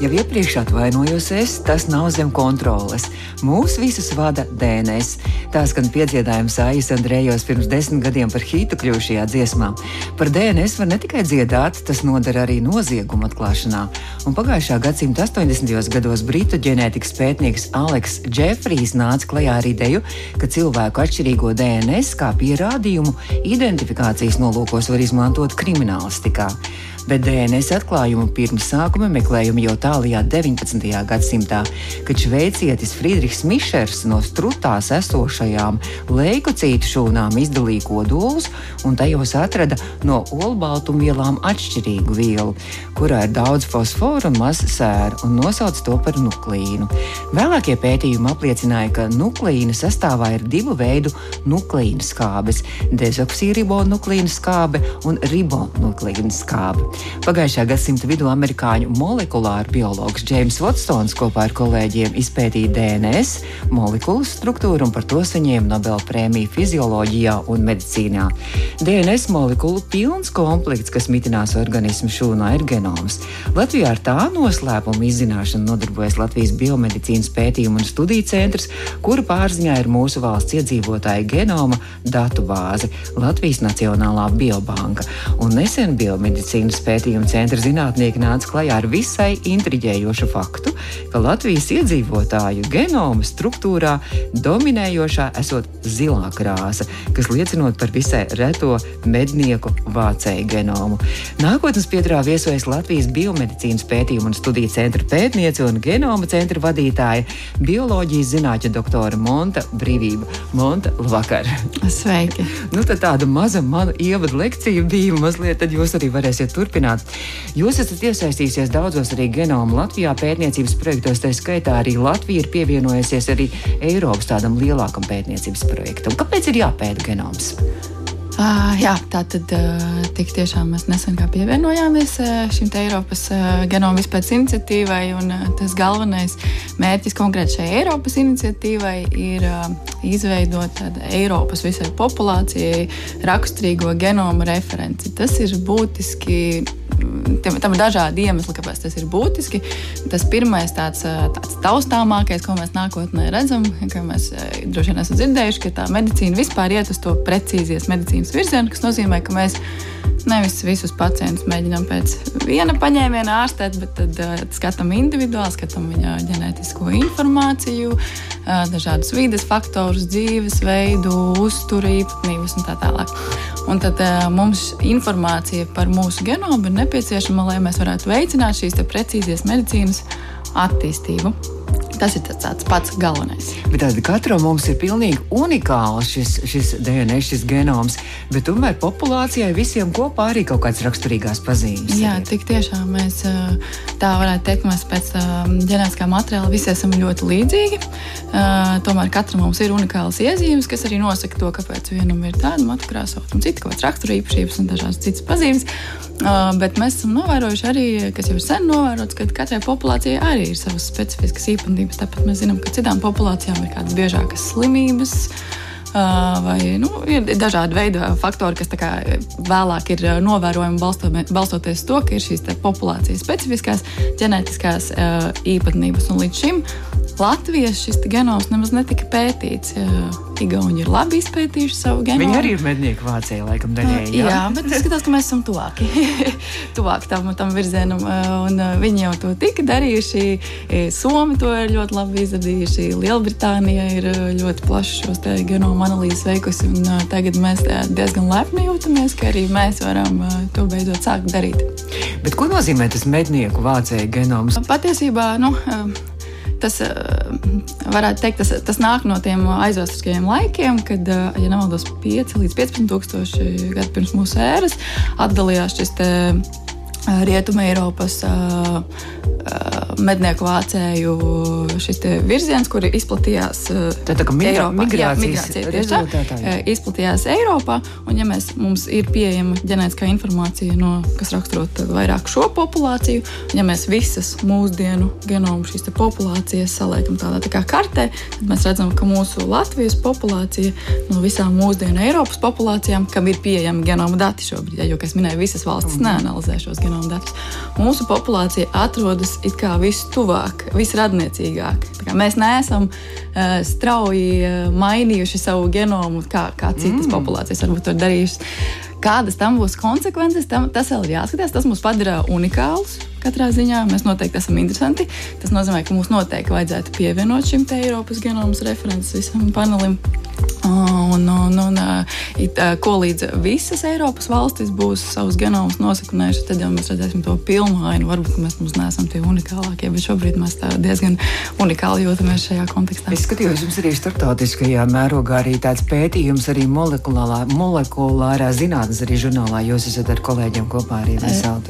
Jau iepriekš atvainojos es, tas nav zem kontroles. Mūs visus vada DNS. Tā skan piedziedājums Aijas Andrejos pirms desmit gadiem par hītu kļuvušajā dziesmā. Par DNS var ne tikai dziedāt, tas noder arī noziegumu atklāšanā. Un pagājušā gadsimta 80. gados britu ģenētikas pētnieks Aleks Džefrijs nāca klajā ar ideju, ka cilvēku atšķirīgo DNS kā pierādījumu identifikācijas nolūkos var izmantot kriminālistikā bet DNS atklājumu pirmsākuma meklējumi jau tālajā 19. gadsimtā, kad šveicietis Friedrichs Mišers no strutās esošajām leikocītu šūnām izdalīja kodolus un tajos atrada no olbaltumvielām atšķirīgu vielu, kurā ir daudz fosforu un maz sēra, un nosauca to par nuklīnu. Vēlākie pētījumi apliecināja, ka nuklīna sastāvā ir divu veidu nuklīna skābes - dezoksīribonuklīna skābe un ribonuklīna skābe. Pagājušā gadsimta vidū amerikāņu molekulāru biologs Džeims Watsons kopā ar kolēģiem izpētīja DNS molekulu struktūru un par to saņēma Nobela prēmiju fizioloģijā un medicīnā. DNS molekulu pilns komplekts, kas mitinās organismu šūnā, ir genoms. Latvijā ar tā noslēpumu izzināšanu nodarbojas Latvijas biomedicīnas pētījumu un studiju centrs, kura pārziņā ir mūsu valsts iedzīvotāju genoma datu bāze Latvijas Nacionālā biobanka. Un nesen biomedicīnas pētījuma centra zinātnieki nāca klajā ar visai intriģējošu faktu, ka Latvijas iedzīvotāju genoma struktūrā dominējošā esot zilā krāsa, kas liecinot par visai reto mednieku vācēju genomu. Nākotnes pieturā viesojas Latvijas biomedicīnas pētījuma un studiju centra pētniece un genoma centra vadītāja bioloģijas zinātņu doktora Monta Brīvība. Monta, labvakar! Sveiki! Nu, tāda maza mana ievadu lekcija bija mazliet, tad jūs arī varēsiet turpināt turpināt. Jūs esat iesaistījusies daudzos arī genomu Latvijā pētniecības projektos, tā skaitā arī Latvija ir pievienojusies arī Eiropas tādam lielākam pētniecības projektam. Kāpēc ir jāpēta genoms? Uh, jā, tā tad uh, tiešām mēs nesen pievienojāmies uh, šim Eiropas uh, genoma izpētes iniciatīvai. Un, uh, tas galvenais mērķis konkrēti šai Eiropas iniciatīvai ir uh, izveidot Eiropas visai populācijai raksturīgo genoma referenci. Tas ir būtiski tam ir dažādi iemesli, kāpēc tas ir būtiski. Tas pirmais, tāds, tāds taustāmākais, ko mēs nākotnē redzam, ka mēs droši vien esam dzirdējuši, ka tā medicīna vispār iet uz to precīzijas medicīnas virzienu, kas nozīmē, ka mēs Nevis visus pacientus mēģinām pēc viena paņēmiena ārstēt, bet tad uh, skatām individuāli, skatām viņa ģenētisko informāciju, uh, dažādus vides faktorus, dzīvesveidu, uzturu īpatnības un tā tālāk. Un tad uh, mums informācija par mūsu genomu ir nepieciešama, lai mēs varētu veicināt šīs precīzijas medicīnas attīstību. Tas ir tāds pats galvenais. Bet tāda katram mums ir pilnīgi unikāls šis, šis DNS, šis genoms, bet tomēr populācijai visiem kopā arī kaut kādas raksturīgās pazīmes. Jā, ir. tik tiešām mēs tā varētu teikt, mēs pēc ģenētiskā materiāla visi esam ļoti līdzīgi. Tomēr katram mums ir unikāls iezīmes, kas arī nosaka to, kāpēc vienam ir tāda matu krāsa, otram cita kaut kādas raksturīpašības un dažādas citas pazīmes. Bet mēs esam novērojuši arī, kas jau ir sen novērots, ka katrai populācijai arī ir savas specifiskas īpatnības. Tāpat mēs zinām, ka citām populācijām ir kādas biežākas slimības. Vai nu, ir dažādi veidi faktori, kas vēlāk ir novērojami balstoties uz to, ka ir šīs populācijas specifiskās ģenētiskās īpatnības. Un līdz šim Latvijas šis genoms nemaz netika pētīts. Igauni ir labi izpētījuši savu genomu. Viņi arī ir mednieki Vācijā, laikam, daļēji. Jā, jā bet izskatās, ka mēs esam tuvāki, tuvāki tam, tam virzienam. Un viņi jau to tika darījuši. Somi to ir ļoti labi izdarījuši. Lielbritānija ir ļoti plaši šos genomu analīzes veikusi. Tagad mēs diezgan lepni jūtamies, ka arī mēs varam to beidzot sākt darīt. Bet ko nozīmē tas mednieku vācēju genoms? Patiesībā, nu, tas, eh, varētu teikt, tas, tas nāk no tiem aizvēsturiskajiem laikiem, kad, eh, ja nemaldos, 5 līdz 15 tūkstoši gadu pirms mūsu ēras atdalījās šis te eh, Rietuma Eiropas mednieku vācēju šis virziens, kur izplatījās tā, tā migra Eiropā. migrācijas jā, migrācija tā, izplatījās Eiropā. Un, ja mēs, mums ir pieejama ģenētiskā informācija, no, kas raksturot vairāk šo populāciju, un ja mēs visas mūsdienu genomu šīs populācijas saliekam tādā tā kā kartē, tad mēs redzam, ka mūsu Latvijas populācija no visām mūsdienu Eiropas populācijām, kam ir pieejami genoma dati šobrīd, ja, jo, kā es minēju, visas valstis -hmm. neanalizē šos genoma datus. Mūsu populācija atrodas it kā vistuvāk, visradniecīgāk. Mēs neesam uh, strauji uh, mainījuši savu genomu, kā, kā citas mm. populācijas varbūt to darījušas. Kādas tam būs konsekvences, tam, tas vēl ir jāskatās. Tas mūs padara unikālus. Katrā ziņā mēs noteikti esam interesanti. Tas nozīmē, ka mums noteikti vajadzētu pievienot šim Eiropas genomas references visam panelim. Un, un, un, it, ko līdz visas Eiropas valstis būs savus genomus nosaknējuši, tad jau mēs redzēsim to pilnu ainu. Varbūt mēs neesam tie unikālākie, bet šobrīd mēs diezgan unikāli jūtamies šajā kontekstā. Es skatījos, jums arī starptautiskajā mērogā arī tāds pētījums, arī molekulārā, molekulārā zinātnes arī žurnālā. Jūs esat ar kolēģiem kopā arī veselu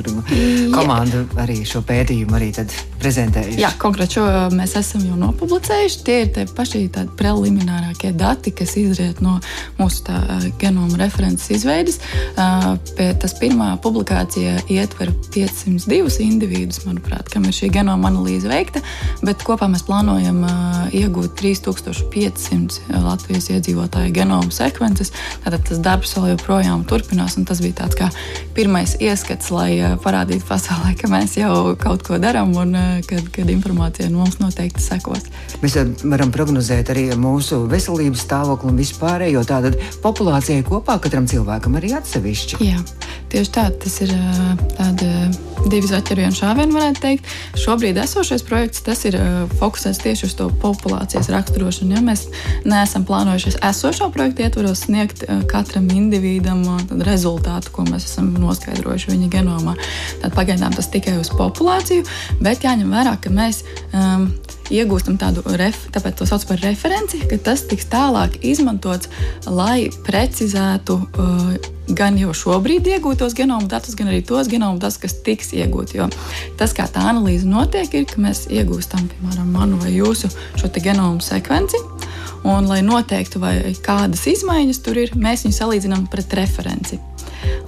komandu arī šo pētījumu arī prezentējuši. Jā, konkrēti šo mēs esam jau nopublicējuši. Tie ir tie paši tādi preliminārākie dati, kas izriet no mūsu tā, genoma references izveides. Tas pirmā publikācija ietver 502 individus, manuprāt, kam ir šī genoma analīze veikta, bet kopā mēs plānojam iegūt 3500 Latvijas iedzīvotāju genoma sekvences. Tātad tas darbs vēl joprojām turpinās, un tas bija tāds kā pirmais ieskats, lai parādītu pasaulē, ka mēs jau kaut ko darām un kad, kad informācija no mums noteikti sekos. Mēs varam prognozēt arī mūsu veselības stāvokli un vispārējo. Tātad populācijai kopā katram cilvēkam arī atsevišķi. Jā, tieši tā. Tas ir tāda divi zaķeri un šāvieni, varētu teikt. Šobrīd esošais projekts tas ir fokusēts tieši uz to populācijas raksturošanu. Ja mēs neesam plānojuši esošo projektu ietvaros sniegt katram individam rezultātu, ko mēs esam noskaidrojuši viņa genomā. Tad pagaidām tas tikai uz populāciju, bet jāņem vērā, ka mēs um, iegūstam tādu ref, tāpēc to sauc par referenci, ka tas tiks tālāk izmantots, lai precizētu uh, gan jau šobrīd iegūtos genomu datus, gan arī tos genomu datus, kas tiks iegūti. Jo tas, kā tā analīze notiek, ir, ka mēs iegūstam, piemēram, manu vai jūsu šo genomu sekvenci. Un, lai noteiktu, vai kādas izmaiņas tur ir, mēs viņu salīdzinām pret referenci.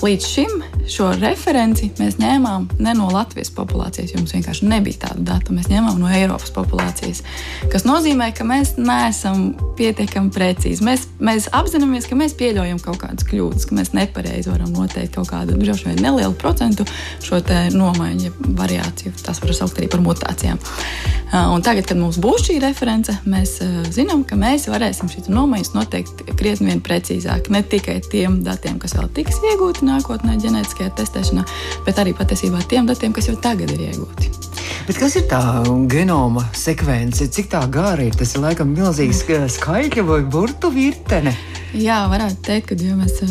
Līdz šim šo referenci mēs ņēmām ne no Latvijas populācijas, jo mums vienkārši nebija tāda data. Mēs ņēmām no Eiropas populācijas. Tas nozīmē, ka mēs neesam pietiekami precīzi. Mēs, mēs apzināmies, ka mēs pieļaujam kaut kādas kļūdas, ka mēs nepareizi varam noteikt kaut kādu droši vien nelielu procentu šo nomaiņu, variāciju. Tas var saukt arī par mutācijām. Un tagad, kad mums būs šī reference, mēs zinām, ka mēs varēsim šīs nomaiņas noteikt krietni precīzāk. Ne tikai tiem datiem, kas vēl tiks iegūti nākotnē ģenētiskajā testēšanā, bet arī patiesībā tiem datiem, kas jau tagad ir iegūti. Bet kas ir tā genoma sekvence? Cik tā gara ir? Tas ir laikam milzīgs skaitļu vai burtu virtene. Jā, varētu teikt, ka ja mēs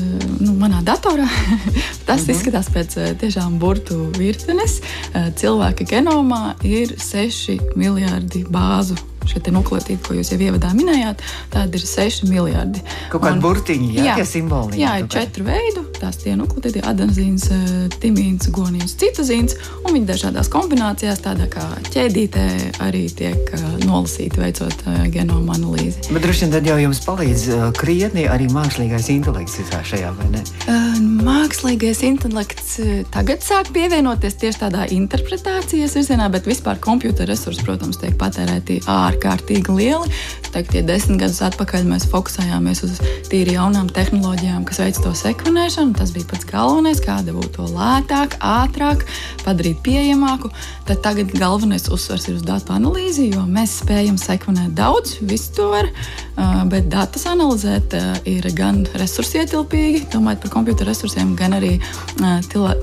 nu, manā datorā tas mm -hmm. izskatās pēc tiešām burtu virtenes. Cilvēka genomā ir 6 miljardi bāzu šie nukleotīdi, ko jūs jau ievadā minējāt, tādi ir 6 miljardi. Kaut kādi burtiņi, jā, jā, tie simboli. Jā, ir četru veidu. Tās tie nukleotīdi - adenzīns, eh, timīns, gonīns, citozīns, un viņi dažādās kombinācijās, tādā kā ķēdītē, arī tiek eh, nolasīti veicot eh, genoma analīzi. Bet droši vien tad jau jums palīdz krietni arī mākslīgais intelekts šajā, vai ne? Mākslīgais intelekts tagad sāk pievienoties tieši tādā interpretācijas virzienā, bet vispār kompjutora resursi, protams, tiek patērēti ārkārtīgi lieli. Teikt, ja desmit gadus atpakaļ mēs fokusējāmies uz tīri jaunām tehnoloģijām, kas veic to sekvenēšanu. Tas bija pats galvenais, kāda būtu to lētāk, ātrāk, padarīt pieejamāku. Tad tagad galvenais uzsvers ir uz datu analīzi, jo mēs spējam sekvenēt daudz, visu to var, bet datus analizēt ir gan resursietilpīgi, domājot par computer resursiem, gan arī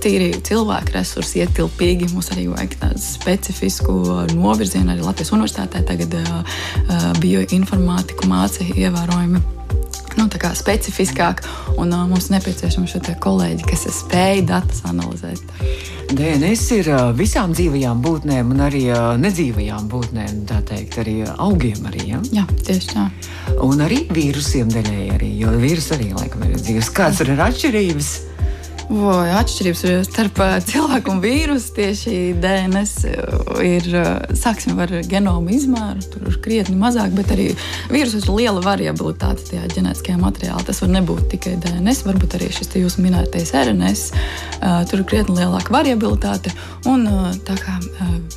tīri cilvēku resursu ietilpīgi. Mums arī vajag tādu specifisku novirzienu arī Latvijas universitātē. Tagad bioinformātiku mācīja ievērojami nu, specifiskāk, un uh, mums nepieciešami šie kolēģi, kas spēj datus analizēt. DNS ir visām dzīvajām būtnēm, un arī nedzīvajām būtnēm, tā teikt, arī augiem. Arī, ja? Jā, tieši tā. Un arī vīrusiem daļēji, arī, jo vīrusi arī laikam ir dzīves. Kādas ir atšķirības? Vai atšķirības starp cilvēku un vīrusu tieši DNS ir, sāksim ar genomu izmēru, tur ir krietni mazāk, bet arī vīrusos ir liela variabilitāte tajā ģenētiskajā materiālā. Tas var nebūt tikai DNS, varbūt arī šis jūsu minētais RNS. Tur ir krietni lielāka variabilitāte, un tā kā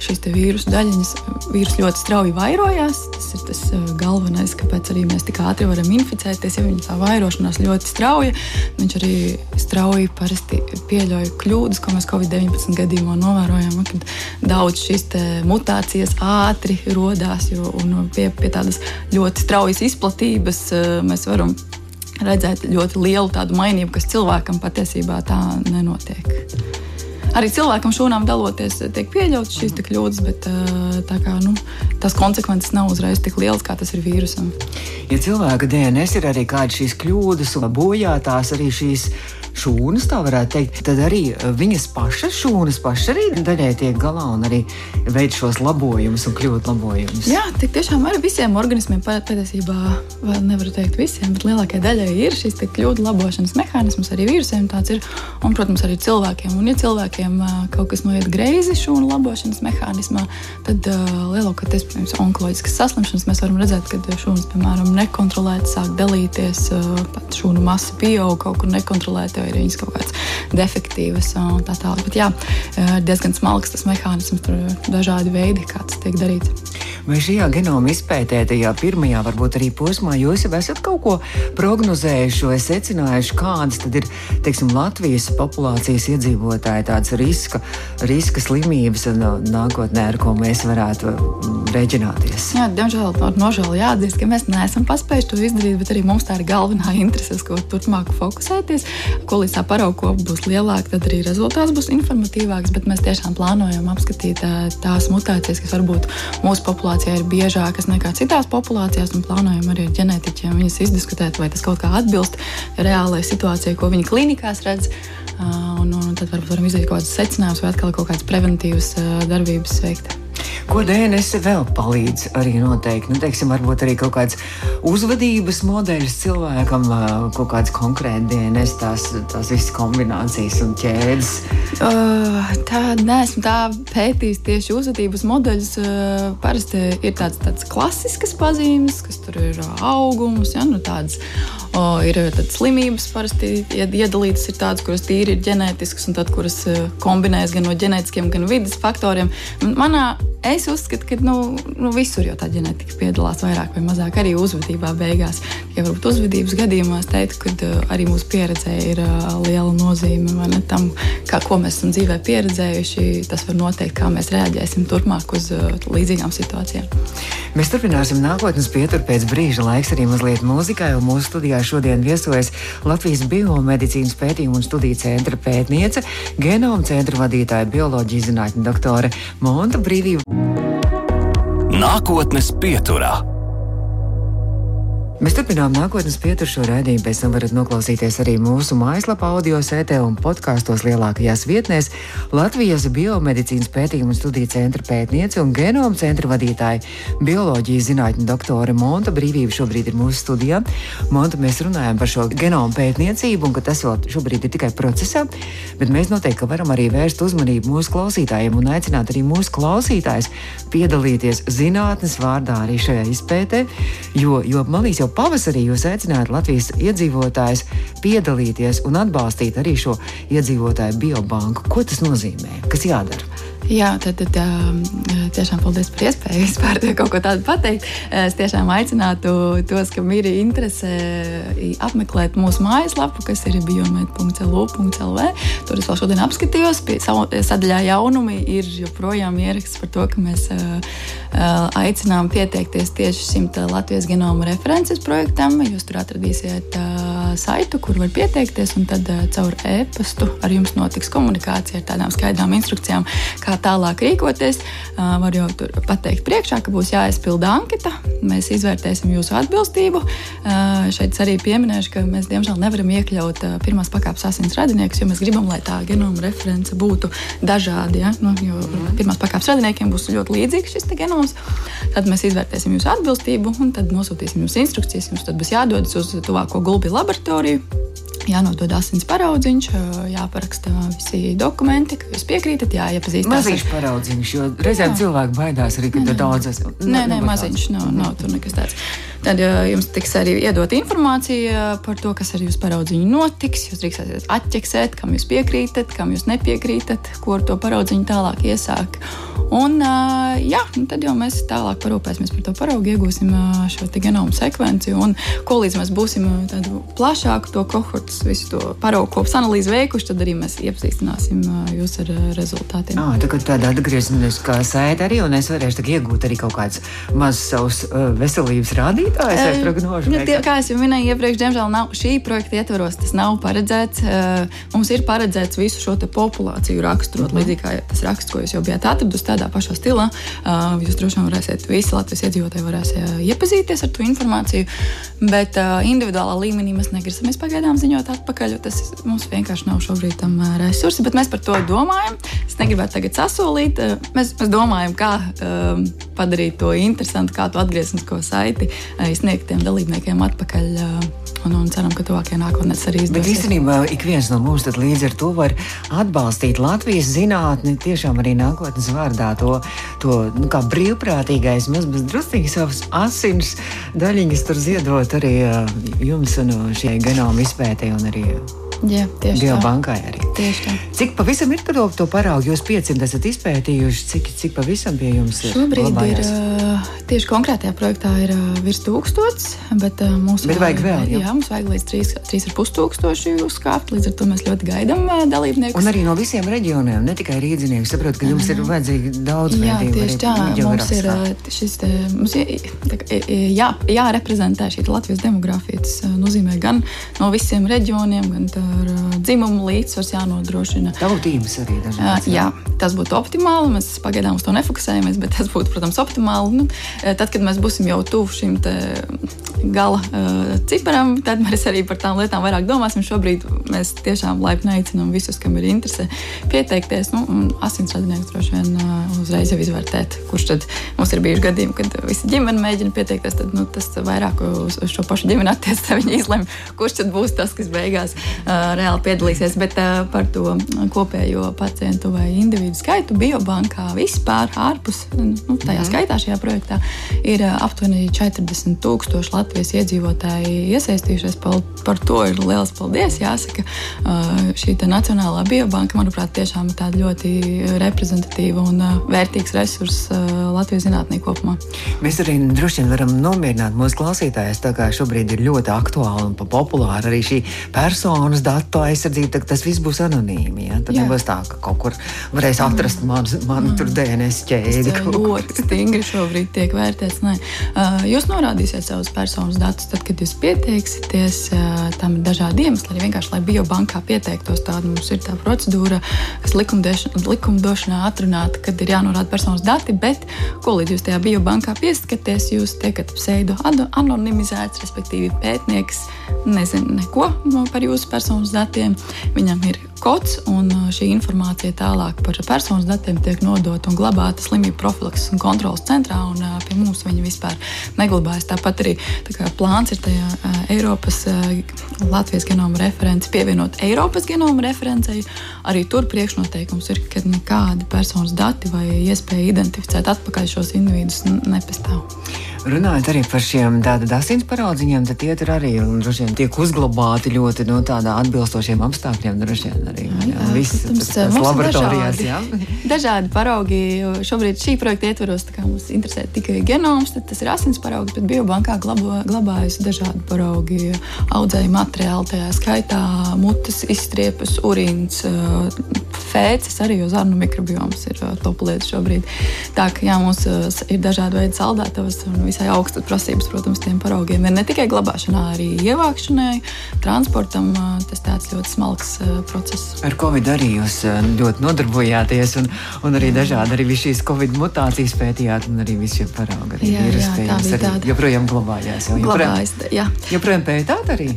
šīs vīrusu daļiņas vīrus ļoti strauji vairojās, tas ir tas galvenais, kāpēc arī mēs tik ātri varam inficēties, ja viņa tā vairošanās ļoti strauja, viņš arī strauji parasti parasti pieļauj kļūdas, ko mēs Covid-19 gadījumā novērojam, kad daudz šīs mutācijas ātri radās, jo pie, pie tādas ļoti straujas izplatības eh, mēs varam redzēt ļoti lielu tādu mainību, kas cilvēkam patiesībā tā nenotiek. Arī cilvēkam šūnām daloties, tiek pieļautas šīs kļūdas, bet eh, kā, nu, tās konsekvences nav uzreiz tik lielas, kā tas ir vīrusam. Ja cilvēka DNS ir arī kādas šīs kļūdas un bojātās arī šīs šūnas, tā varētu teikt, tad arī eh, viņas pašas šūnas pašas arī daļai tiek galā un arī veids šos labojumus un kļūt labojumus. Jā, tik tiešām ar visiem organismiem patiesībā, vēl nevaru teikt visiem, bet lielākajai daļai ir šis kļūdu labošanas mehānisms, arī vīrusiem tāds ir, un, protams, arī cilvēkiem. Un, ja cilvēkiem uh, kaut kas noiet greizi šūnu labošanas mehānismā, tad uh, lielākoties, piemēram, onkoloģiskas saslimšanas mēs varam redzēt, ka šūnas, piemēram, nekontrolēti sāk dalīties, uh, pat šūnu masa pieaug kaut kur nekontrolēti vai ir viņas kaut kādas defektīvas un tā tālāk. Bet jā, diezgan smalks tas mehānisms, tur ir dažādi veidi, kā tas tiek darīts. Vai šajā genoma izpētē, tajā pirmajā, varbūt arī posmā, jūs jau esat kaut ko prognozējuši vai secinājuši, kādas tad ir teiksim, Latvijas populācijas iedzīvotāji tādas riska, riska slimības nākotnē, ar ko mēs varētu mm, rēķināties? Jā, diemžēl ar nožēlu jāatzīst, ka mēs neesam paspējuši to izdarīt, bet arī mums tā ir galvenā interese, uz ko turpmāk fokusēties. Ko līdz tā parauga būs lielāka, tad arī rezultāts būs informatīvāks, bet mēs tiešām plānojam apskatīt tās mutācijas, kas varbūt mūsu populācijā populācijā ir biežākas nekā citās populācijās, un plānojam arī ar ģenētiķiem viņas izdiskutēt, vai tas kaut kā atbilst reālajai situācijai, ko viņi klinikās redz. Un, un tad varbūt varam izdarīt kaut kādus secinājumus vai atkal kaut kādas preventīvas darbības veikt. Ko DNS vēl palīdz arī noteikt? Nu, teiksim, varbūt arī kaut kāds uzvedības modeļus cilvēkam, kaut kāds konkrēts DNS, tās, tās visas kombinācijas un ķēdes. Uh, tā neesmu tā pētījis tieši uzvedības modeļus. Uh, parasti ir tāds, tāds klasisks pazīmes, kas tur ir augums, ja, nu, tāds O, ir tādas slimības, parasti iedalītas ir tādas, kuras tīri ir ģenētiskas, un tādas, kuras kombinējas gan no ģenētiskiem, gan vidas faktoriem. Manā es uzskatu, ka nu, nu, visur jau tā ģenētika piedalās vairāk vai mazāk arī uzvedībā beigās. Ja varbūt uzvedības gadījumā es teiktu, ka arī mūsu pieredzē ir liela nozīme ne, tam, kā, ko mēs esam dzīvē pieredzējuši. Tas var noteikt, kā mēs reaģēsim turpmāk uz līdzīgām situācijām. Mēs turpināsim nākotnes pieturu pēc brīža. Laiks arī mazliet mūzikai, un mūsu studijā šodien viesojas Latvijas Biomedicīnas pētījumu un studiju centra pētniece, genoma centra vadītāja, bioloģijas zinātņu doktore Monta Brīvība. Nākotnes pieturā. Mēs turpinām nākotnes pieturu šo raidījumu. Pēc tam varat noklausīties arī mūsu mājaslapā, audio sētē un podkāstos lielākajās vietnēs. Latvijas biomedicīnas pētījumu un studiju centra pētniece un genoma centra vadītāja, bioloģijas zinātņu doktore Monta Brīvība šobrīd ir mūsu studijā. Monta, mēs runājam par šo genomu pētniecību un ka tas vēl šobrīd ir tikai procesā, bet mēs noteikti varam arī vērst uzmanību mūsu klausītājiem un aicināt arī mūsu klausītājus piedalīties zinātnes vārdā arī šajā izpētē, jo, jo liekas, jau pavasarī jūs aicināt Latvijas iedzīvotājus piedalīties un atbalstīt arī šo iedzīvotāju biobanku. Ko tas nozīmē? Kas jādara? Jā, tad, tad tiešām paldies par iespēju vispār kaut ko tādu pateikt. Es tiešām aicinātu tos, kam ir interese, apmeklēt mūsu mājaslapu, kas ir biomet.lu.lv. Tur es vēl šodien apskatījos. Sadaļā jaunumi ir joprojām ieraksts par to, ka mēs aicinām pieteikties tieši šim Latvijas genoma references projektam. Jūs tur atradīsiet saitu, kur var pieteikties, un tad caur e-pastu ar jums notiks komunikācija ar tādām skaidrām instrukcijām, kā tālāk rīkoties. Var jau tur pateikt priekšā, ka būs jāaizpilda anketa. Mēs izvērtēsim jūsu atbilstību. Šeit arī pieminēšu, ka mēs diemžēl nevaram iekļaut pirmās pakāpes asins radiniekus, jo mēs gribam, lai tā genoma reference būtu dažādi. Ja? Nu, jo pirmās pakāpes radiniekiem būs ļoti līdzīgs šis genoms. Tad mēs izvērtēsim jūsu atbilstību un tad nosūtīsim jums instrukcijas. Jums tad būs jādodas uz tuvāko gulbi labu laboratoriju jānodod asins paraudziņš, jāparaksta visi dokumenti, ka jūs piekrītat, jāiepazīstas. Maziņš paraudziņš, jo reizēm cilvēki baidās arī, ka tur daudz esmu. Nē, nē, maziņš nav, nav tur nekas tāds. Tad jums tiks arī iedot informācija par to, kas ar jūsu paraudziņu notiks. Jūs drīkstēsiet atķeksēt, kam jūs piekrītat, kam jūs nepiekrītat, ko ar to paraudziņu tālāk iesāk. Un, jā, nu tad jau mēs tālāk parūpēsimies par to paraugu, iegūsim šo genomu sekvenciju. Un, ko līdz mēs būsim tādu plašāku to kohortu, visu to paraugu kopas analīzi veikuši, tad arī mēs iepazīstināsim jūs ar rezultātiem. Ah, tā kā tāda atgriezniskā saita arī, un es varēšu iegūt arī kaut kādas mazas savas veselības rādītājas rādītājs vai prognožu? Nu, tie, kā jau minēju iepriekš, diemžēl nav, šī projekta ietvaros tas nav paredzēts. Mums ir paredzēts visu šo populāciju raksturot, mm -hmm. līdzīgi kā tas raksts, ko jūs jau bijāt atradusi tādā pašā stilā. Jūs droši vien varēsiet, visi Latvijas iedzīvotāji varēs iepazīties ar to informāciju, bet individuālā līmenī mēs negrasamies pagaidām ziņot atpakaļ. Tas mums vienkārši nav šobrīd tam resursi, bet mēs par to domājam. Es negribētu tagad sasolīt. Mēs, mēs domājam, kā um, padarīt to interesantu, kā to atgrieznisko saiti sniegtiem dalībniekiem atpakaļ. Un, un ceram, ka tuvākajā nākotnē tas arī izdosies. Bet īstenībā ik viens no mums līdz ar to var atbalstīt Latvijas zinātni, tiešām arī nākotnes vārdā to, to nu, kā brīvprātīgais, mazliet drusīgi savas asins daļiņas tur ziedot arī jums un šie genoma izpētē un arī Jā, tieši Biobankai arī. Tieši tā. Cik pavisam ir to, to paraugu? Jūs 500 esat izpētījuši, cik, cik pavisam pie jums ir? Šobrīd labājās? ir tieši konkrētajā projektā ir virs tūkstots, bet mūsu bet vajag vēl. Jā, jā mums vajag līdz 3,5 tūkstoši uzkāpt, līdz ar to mēs ļoti gaidām dalībniekus. Un arī no visiem reģioniem, ne tikai rīdzinieki. Saprotu, ka jums ir vajadzīgi daudz veidību. Jā, tieši tā. Mums ir šis, te, mums jā, jāreprezentē šī Latvijas demografija. Tas nozīmē gan no visiem reģioniem, gan tā ar dzimumu līdzsvars jānodrošina. Tautības arī dažādas. Uh, jā, tas būtu optimāli. Mēs pagaidām uz to nefokusējamies, bet tas būtu, protams, optimāli. Nu, tad, kad mēs būsim jau tuvu šim gala uh, ciparam, tad mēs arī par tām lietām vairāk domāsim. Šobrīd mēs tiešām laipni aicinām visus, kam ir interese, pieteikties. Nu, asins radinieks droši vien uh, uzreiz jau izvērtēt, kurš tad mums ir bijuši gadījumi, kad visa ģimene mēģina pieteikties. Tad nu, tas vairāk uz, uz šo pašu ģimeni attiecas. Viņi izlemj, kurš tad būs tas, kas beigās uh, reāli piedalīsies. Bet uh, par to kopējo pacientu vai individu skaitu biobankā vispār ārpus, nu, tajā mm. skaitā šajā projektā ir uh, aptuveni 40 tūkstoši Latvijas iedzīvotāji iesaistījušies. Par, par to ir liels paldies. Jāsaka, uh, šī Nacionālā biobanka, manuprāt, tiešām ir tāda ļoti reprezentatīva un vērtīgs resurss uh, Latvijas zinātnē kopumā. Mēs arī droši vien varam nomierināt mūsu klausītājus, tā kā šobrīd ir ļoti aktuāla un populāra arī šī personas datu aizsardzība, tas viss būs anonīmi. Ja? Tad Jā. nebūs tā, ka kaut kur varēs atrast manu, manu mm. DNS ķēdi. Tas ļoti stingri šobrīd tiek vērtēts. Nē. Uh, jūs norādīsiet savus personas datus, tad, kad jūs pieteiksieties. Uh, tam ir dažādi iemesli. Arī vienkārši, lai biobankā pieteiktos, tāda mums ir tā procedūra, kas likumdošanā atrunāta, kad ir jānorāda personas dati. Bet, ko līdz jūs tajā biobankā pieskaties, jūs tiekat pseido anonimizēts, respektīvi pētnieks nezina neko par jūsu personas datiem. Viņam ir kods, un uh, šī informācija tālāk par personas datiem tiek nodota un glabāta slimību profilakses un kontrolas centrā. Un, uh, pie mums viņi vispār neglabājas. Tāpat arī tā plāns ir tajā uh, Eiropas Latvijas genoma referents pievienot Eiropas genoma referencei. Arī tur priekšnoteikums ir, ka nekādi personas dati vai iespēja identificēt atpakaļ šos individus nepastāv. Runājot arī par šiem tātad asins paraudziņiem, tad tie tur arī droši vien tiek uzglabāti ļoti no tādā atbilstošiem apstākļiem. Droši vien arī viss, tas laboratorijās. Dažādi, dažādi paraugi. Šobrīd šī projekta ietvaros mums interesē tikai genoms, tas ir asins paraugs, bet biobankā glabā, glabājas dažādi paraugi, audzēju materiāli, tajā skaitā mutes izstriepes, urīns, fēcis, arī uz arnu mikrobioms ir top lieta šobrīd. Tā ka jā, mums ir dažādi veidi saldētavas un visai augstas prasības, protams, tiem paraugiem. Ir ne tikai glabāšanā, arī ievākšanai, transportam. Tas tāds ļoti smalks process. Ar Covid arī jūs ļoti nodarbojāties, un, un arī dažādi arī šīs Covid mutācijas pētījāt, un arī visi paraugi. Arī jā, jā, tā bija tāda. Joprojām glabājās. Jau, Glabājas, jā. Joprojām pētāt arī?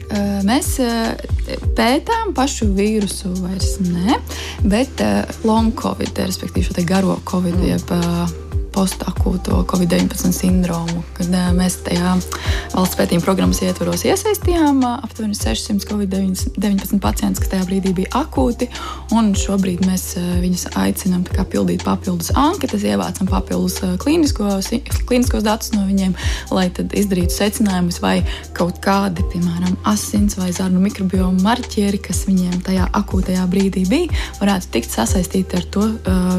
Mēs pētām pašu vīrusu vairs ne, bet long Covid, respektīvi šo garo Covid. Jeb, postakūto Covid-19 sindromu, kad mēs tajā valsts pētījuma programmas ietvaros iesaistījām aptuveni 600 COVID-19 pacientus, kas tajā brīdī bija akūti. Šobrīd mēs viņus aicinām pildīt papildus anketas, ievācam papildus klīniskos, klīniskos datus no viņiem, lai izdarītu secinājumus, vai kaut kādi, piemēram, asins vai zarnu mikrobioma marķieri, kas viņiem tajā akūtajā brīdī bija, varētu tikt sasaistīti ar to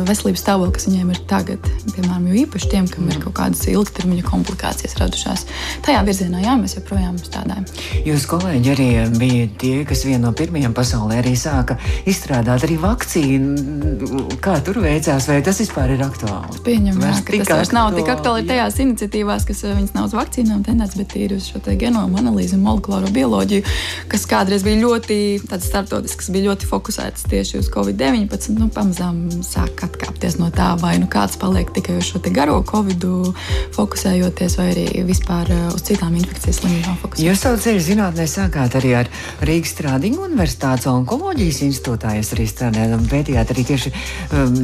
veselības stāvokli, kas viņiem ir tagad. Piemēram, jo īpaši tiem, kam ir kaut kādas ilgtermiņa komplikācijas radušās. Tajā virzienā jā, mēs joprojām strādājam. Jūs kolēģi arī bija tie, kas viena no pirmajiem pasaulē arī sāka izstrādāt arī vakcīnu. Kā tur veicās, vai tas vispār ir aktuāli? Pieņem, jā, ka tas vairs nav tik aktuāli tajās iniciatīvās, kas eh, viņas nav uz vakcīnām tendēts, bet ir uz šo genomu analīzi un molekulāro bioloģiju, kas kādreiz bija ļoti startautisks, bija ļoti fokusēts tieši uz Covid-19. Nu, pamazām sāk atkāpties no tā, vai nu kāds paliek tikai uz šo garo Covid, fokusējoties, vai arī vispār eh, uz citām infekcijas slimībām. Jūs savu ceļu zinātnē sākāt arī ar Rīgas Strādiņu Universitātes onkoloģijas institūtā. Jūs arī strādājat un pētījāt arī tieši um,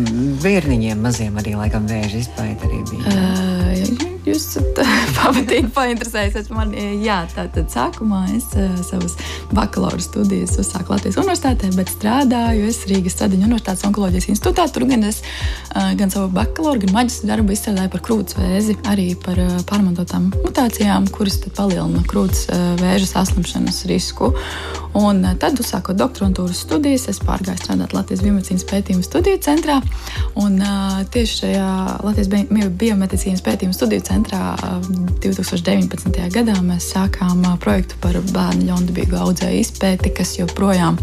bērniņiem maziem arī laikam vēža izpēta arī bija. Uh, jūs esat pamatīgi painteresējusies man. Jā, tātad sākumā es savas bakalaura studijas uzsāku Latvijas universitātē, bet strādāju es Rīgas Stradiņu universitātes onkoloģijas institūtā. Tur gan es gan savu bakalaura, gan maģistra darbu izstrādāju par krūts vēzi, arī par pārmantotām mutācijām, kuras palielina krūts vēža saslimšanas risku. Un tad, uzsākot doktorantūras studijas, es pārgāju strādāt Latvijas biomedicīnas pētījumu studiju centrā. Un, tieši šajā Latvijas biomedicīnas pētījumu studiju centrā 2019. gadā mēs sākām projektu par bērnu ļaundabīgu audzēju izpēti, kas joprojām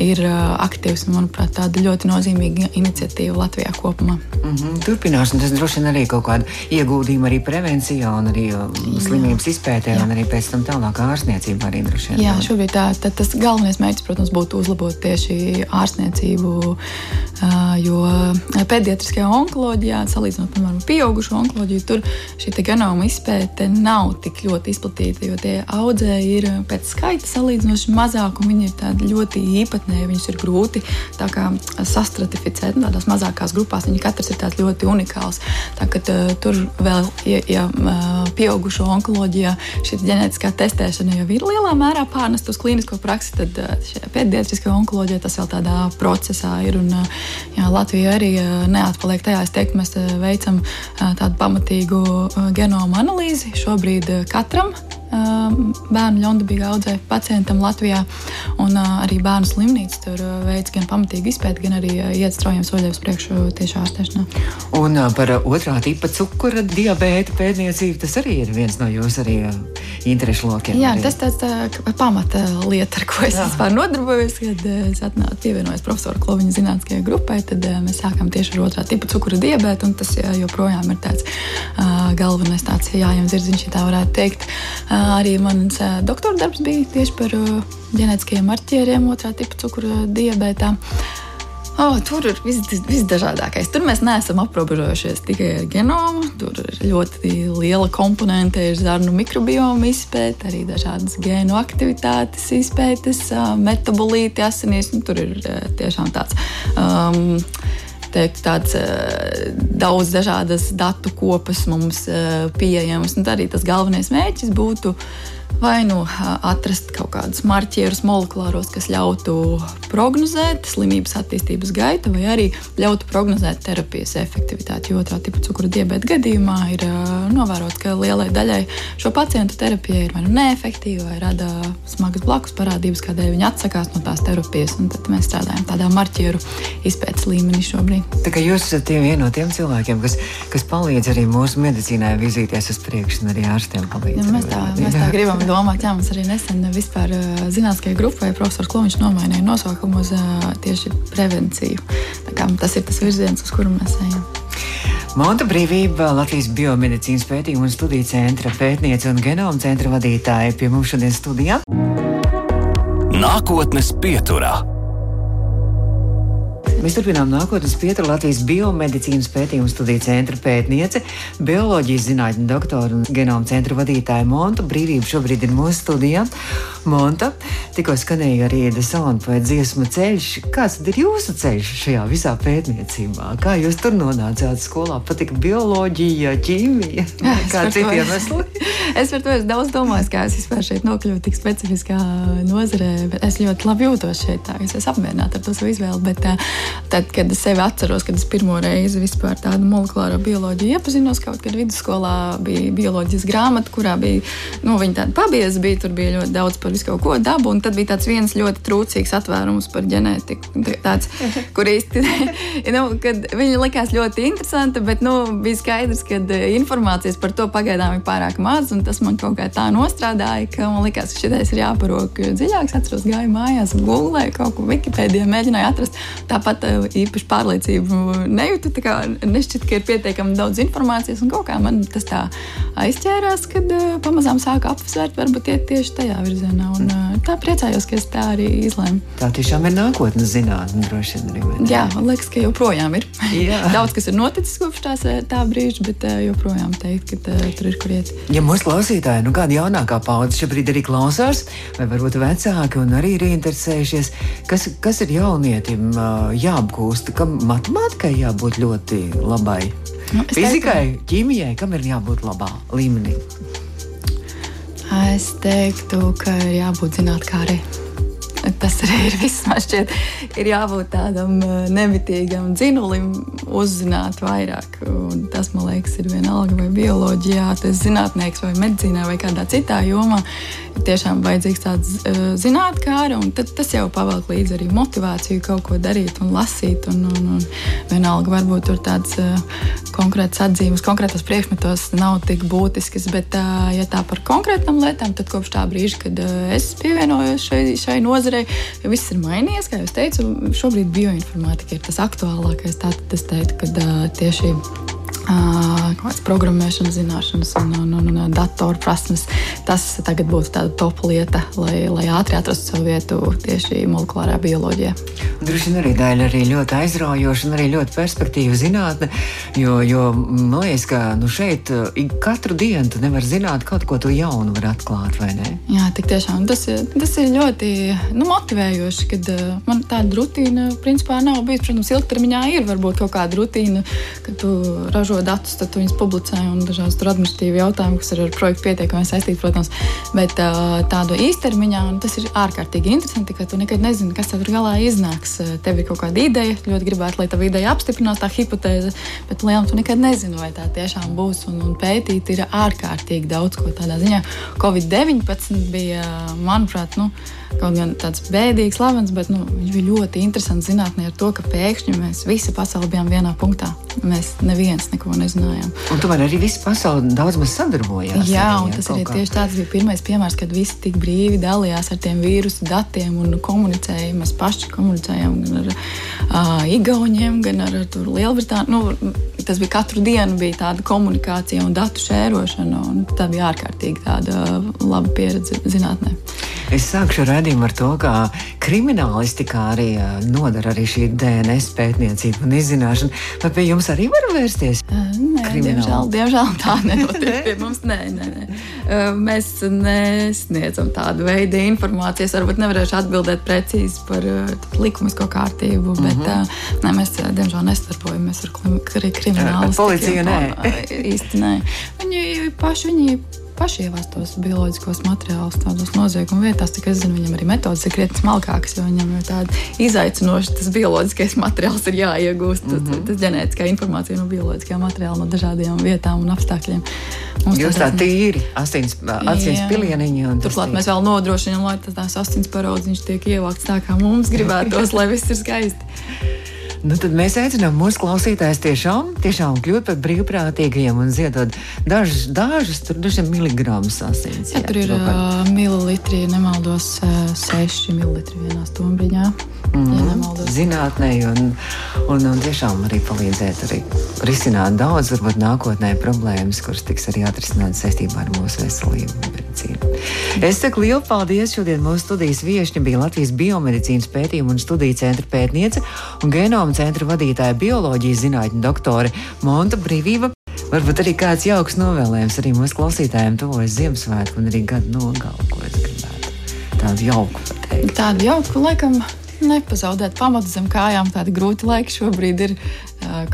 ir aktīvs un, manuprāt, tāda ļoti nozīmīga iniciatīva Latvijā kopumā. Mm -hmm. Turpināsim, tas droši vien arī kaut kādu ieguldījumu arī prevencijā un arī slimības izpētē, Jā. un arī pēc tam tālāk ārstniecībā arī droši vien. Jā, šobrīd tā, tā, tas galvenais mērķis, protams, būtu uzlabot tieši ārstniecību, jo pēdiatriskajā onkoloģijā, salīdzinot, piemēram, pieaugušo onkoloģiju, tur šī genoma izpēte nav tik ļoti izplatīta, jo tie audzēji ir pēc skaita salīdzinoši mazāk, un viņi ir ļoti īpatnēji. Viņus ir grūti sastratificēt nu, tādās mazākās grupās. Viņi katrs ir ļoti unikāls. Tā, kad, uh, tur vēl, ja, ja pieaugušo onkoloģijā šī ģenētiskā testēšana jau ir lielā mērā pārnesta uz klīnisko praksi, tad uh, pēdējā onkoloģijā tas vēl tādā procesā ir. Un, uh, jā, Latvija arī uh, neatpaliek tajā. Es teiktu, mēs uh, veicam uh, tādu pamatīgu Uh, genoma analīzi šobrīd uh, katram bērnu ļaundabīgā audzē pacientam Latvijā. Un arī bērnu slimnīca tur veids gan pamatīgu izpēti, gan arī iet straujiem soļiem uz priekšu tieši ārstēšanā. Un par otrā tipa cukura diabēta pētniecību tas arī ir viens no jūsu arī interešu lokiem. Jā, arī. tas tāds tā, pamata lieta, ar ko es Jā. vispār nodarbojos, kad es atnācu pievienojos profesora Kloviņa zinātniskajai grupai, tad mēs sākām tieši ar otrā tipa cukura diabētu, un tas joprojām ir tāds galvenais tāds jājams zirdziņš, ja tā varētu teikt. Uh, Arī mans doktora darbs bija tieši par ģenētiskajiem marķieriem, otrā tipa cukura diabētā. Oh, tur ir vis, visdažādākais. Tur mēs neesam aprobežojušies tikai ar genomu. Tur ir ļoti liela komponente, ir zarnu mikrobioma izpēta, arī dažādas gēnu aktivitātes izpētes, metabolīti asinīs. Nu, tur ir tiešām tāds. Um, teikt, tāds uh, daudz dažādas datu kopas mums uh, pieejamas. Un arī tas galvenais mērķis būtu vai nu atrast kaut kādus marķierus molekulāros, kas ļautu prognozēt slimības attīstības gaitu, vai arī ļautu prognozēt terapijas efektivitāti. Jo otrā tipa cukura diabēta gadījumā ir novērots, ka lielai daļai šo pacientu terapija ir vai nu neefektīva, vai rada smagas blakus parādības, kādēļ viņi atsakās no tās terapijas. Tad mēs strādājam tādā marķieru izpētes līmenī šobrīd. Tā kā jūs esat viena no tiem cilvēkiem, kas, kas palīdz arī mūsu medicīnai virzīties uz priekšu, un arī ārstiem palīdz. Ja, mēs, tā, mēs tā gribam domāt. Jā, mums arī nesen vispār zinātniskajai grupai profesors Kloviņš nomainīja nosaukumu uz tieši prevenciju. Tas ir tas virziens, uz kuru mēs ejam. Monta Brīvība, Latvijas biomedicīnas pētījuma un studiju centra pētniece un genoma centra vadītāja pie mums šodien studijā. Nākotnes pieturā. Mēs turpinām nākotnes pietura Latvijas biomedicīnas pētījumu studiju centra pētniece, bioloģijas zinātņu doktora un genoma centra vadītāja Monta. Brīvība šobrīd ir mūsu studijā. Monta, tikko skanēja arī Desona poeta dziesmu ceļš. Kāds ir jūsu ceļš šajā visā pētniecībā? Kā jūs tur nonācāt skolā? Patika bioloģija, ķīmija, kā citi iemesli? es par to esmu daudz domājis, kā es vispār šeit nokļuvu tik specifiskā nozarē. Es ļoti labi jūtos šeit, tā, es esmu apmierināta ar to savu izvēli. Bet tad, kad es sevi atceros, kad es pirmo reizi vispār tādu molekulāro bioloģiju iepazinos, kaut kad vidusskolā bija bioloģijas grāmata, kurā bija, nu, viņa tāda pabieza bija, tur bija ļoti daudz par visu kaut ko dabu, un tad bija tāds viens ļoti trūcīgs atvērums par ģenētiku, tāds, kur īsti, nu, kad viņa likās ļoti interesanta, bet, nu, bija skaidrs, ka informācijas par to pagaidām ir pārāk maz, un tas man kaut kā tā nostrādāja, ka man likās, ka šitais ir jāparok dziļāk. Es atceros, gāju mājās, googlēju kaut ko Wikipēdijā, mēģināju atrast. Tāpat eh, īpaši pārliecību nejūtu. Nešķiet, ka ir pietiekami daudz informācijas, un kaut kā man tas tā aizķērās, kad uh, pamazām sāku apsvērt, varbūt iet tieši tajā virzienā. Un, uh, tā priecājos, ka es tā arī izlēmu. Tā tiešām ir nākotnes zinātne, droši vien arī. Jā, man liekas, ka joprojām ir. daudz kas ir noticis kopš tās, tā brīža, bet joprojām teikt, ka tur ir kur iet. Ja mūsu klausītāji, nu kāda jaunākā paudze šobrīd arī klausās, vai varbūt vecāki un arī ir interesējušies, kas, kas ir jaunietim jāapgūst, kam matemātikai jābūt ļoti labai. Nu, Fizikai, teiktu, ķīmijai, kam ir jābūt labā līmenī? Es teiktu, ka ir jābūt zinātnē tas arī ir viss. Man šķiet, ir jābūt tādam uh, nemitīgam dzinulim, uzzināt vairāk. Un tas, man liekas, ir vienalga vai bioloģijā, tas zinātnieks vai medicīnā vai kādā citā jomā. Tiešām vajadzīgs tāds uh, zinātnēkāra, un tas jau pavelk līdzi arī motivāciju kaut ko darīt un lasīt. Un, un, un vienalga, varbūt tur tāds uh, konkrēts atzīmes, konkrētos priekšmetos nav tik būtisks, bet, uh, ja tā par konkrētām lietām, tad kopš tā brīža, kad uh, es pievienojos šai, šai nozarei, viss ir mainījies. Kā jau teicu, šobrīd bioinformātika ir tas aktuālākais. Tātad es teiktu, ka uh, tieši kādas programmēšanas zināšanas un, un, un, un datoru prasmes. Tas tagad būtu tāda top lieta, lai, lai ātri atrastu savu vietu tieši molekulārā bioloģijā. Droši vien arī daļa arī ļoti aizraujoša un arī ļoti perspektīva zinātne, jo, jo man liekas, ka nu šeit katru dienu tu nevar zināt kaut ko jaunu var atklāt, vai ne? Jā, tik tiešām tas, tas ir ļoti nu, motivējoši, kad man tāda rutīna principā nav bijusi. Protams, ilgtermiņā ir varbūt kaut kāda rutīna, kad tu ražo ražo datus, tad viņas publicē un dažādas administratīvas jautājumus, kas ir ar projektu pietiekami saistīti, protams. Bet tādu īstermiņā tas ir ārkārtīgi interesanti, ka tu nekad nezini, kas tur galā iznāks. Tev ir kaut kāda ideja, ļoti gribētu, lai tā ideja apstiprinās, tā hipotēze, bet lielam tu nekad nezini, vai tā tiešām būs. Un, un pētīt ir ārkārtīgi daudz ko tādā ziņā. Covid-19 bija, manuprāt, nu, Kaut gan tāds bēdīgs, slavens, bet nu, viņš bija ļoti interesants zinātnē ar to, ka pēkšņi mēs visi pasauli bijām vienā punktā. Mēs neviens neko nezinājām. Un tomēr arī visa pasaule daudz maz sadarbojās. Jā, un tas arī kā. tieši tāds bija pirmais piemērs, kad visi tik brīvi dalījās ar tiem vīrusu datiem un komunicēja. Mēs paši komunicējām gan ar uh, Igauniem, gan ar, ar Lielbritāniju. Nu, tas bija katru dienu bija tāda komunikācija un datu šērošana. Un tā bija ārkārtīgi laba pieredze zinātnē. Es sākšu redzējumu ar to, ka kriminālistikā arī nodara arī šī DNS pētniecība un izzināšana. Vai pie jums arī var vērsties? Nē, diemžēl, diemžāl tā nenotiek pie mums. Nē, nē, nē. Mēs nesniedzam tādu veidu informācijas. Varbūt nevarēšu atbildēt precīzi par likumisko kārtību, bet mm -hmm. nē, mēs diemžēl nestarbojamies ar kriminālu. Policija nē. Īsti nē. Viņi paši viņi paši ievāc tos bioloģiskos materiālus tādos noziegumu vietās. Cik es zinu, viņam arī metodas ir krietni smalkākas, jo viņam ir tāda izaicinoša, tas bioloģiskais materiāls ir jāiegūst. Mm -hmm. Tas ģenētiskā informācija no bioloģiskā materiāla no dažādiem vietām un apstākļiem. Mums Jūs tā tīri asins, asins pilieniņi. Turklāt mēs vēl nodrošinām, lai tās asins parodziņš tiek ievākts tā, kā mums gribētos, lai viss ir skaisti. Nu, tad mēs aicinām mūsu klausītājus tiešām, tiešām kļūt par brīvprātīgiem un ziedot dažus, dažus tur dažiem miligramus asins. Jā, jā, tur ir uh, mililitri, nemaldos, uh, 6 mililitri vienā stundiņā. Mm ja Zinātnē un, un, un tiešām arī palīdzēt arī risināt daudz, varbūt nākotnē problēmas, kuras tiks arī atrisinātas saistībā ar mūsu veselību medicīnu. Es saku lielu paldies. Šodien mūsu studijas viesiņa bija Latvijas biomedicīnas pētījuma un studiju centra pētniece un genoma centra vadītāja bioloģijas zinātņu doktore Monta Brīvība. Varbūt arī kāds jauks novēlējums arī mūsu klausītājiem tuvojas Ziemassvētku un arī gadu nogalu, ko es gribētu. Tādu jauku pateikt. Tādu jauku, laikam, nepazaudēt pamatu zem kājām. Tādi grūti laiki šobrīd ir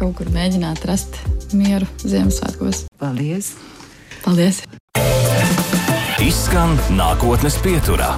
kaut kur mēģināt rast mieru Ziemassvētkos. Paldies! Paldies! Izskan nākotnes pieturā.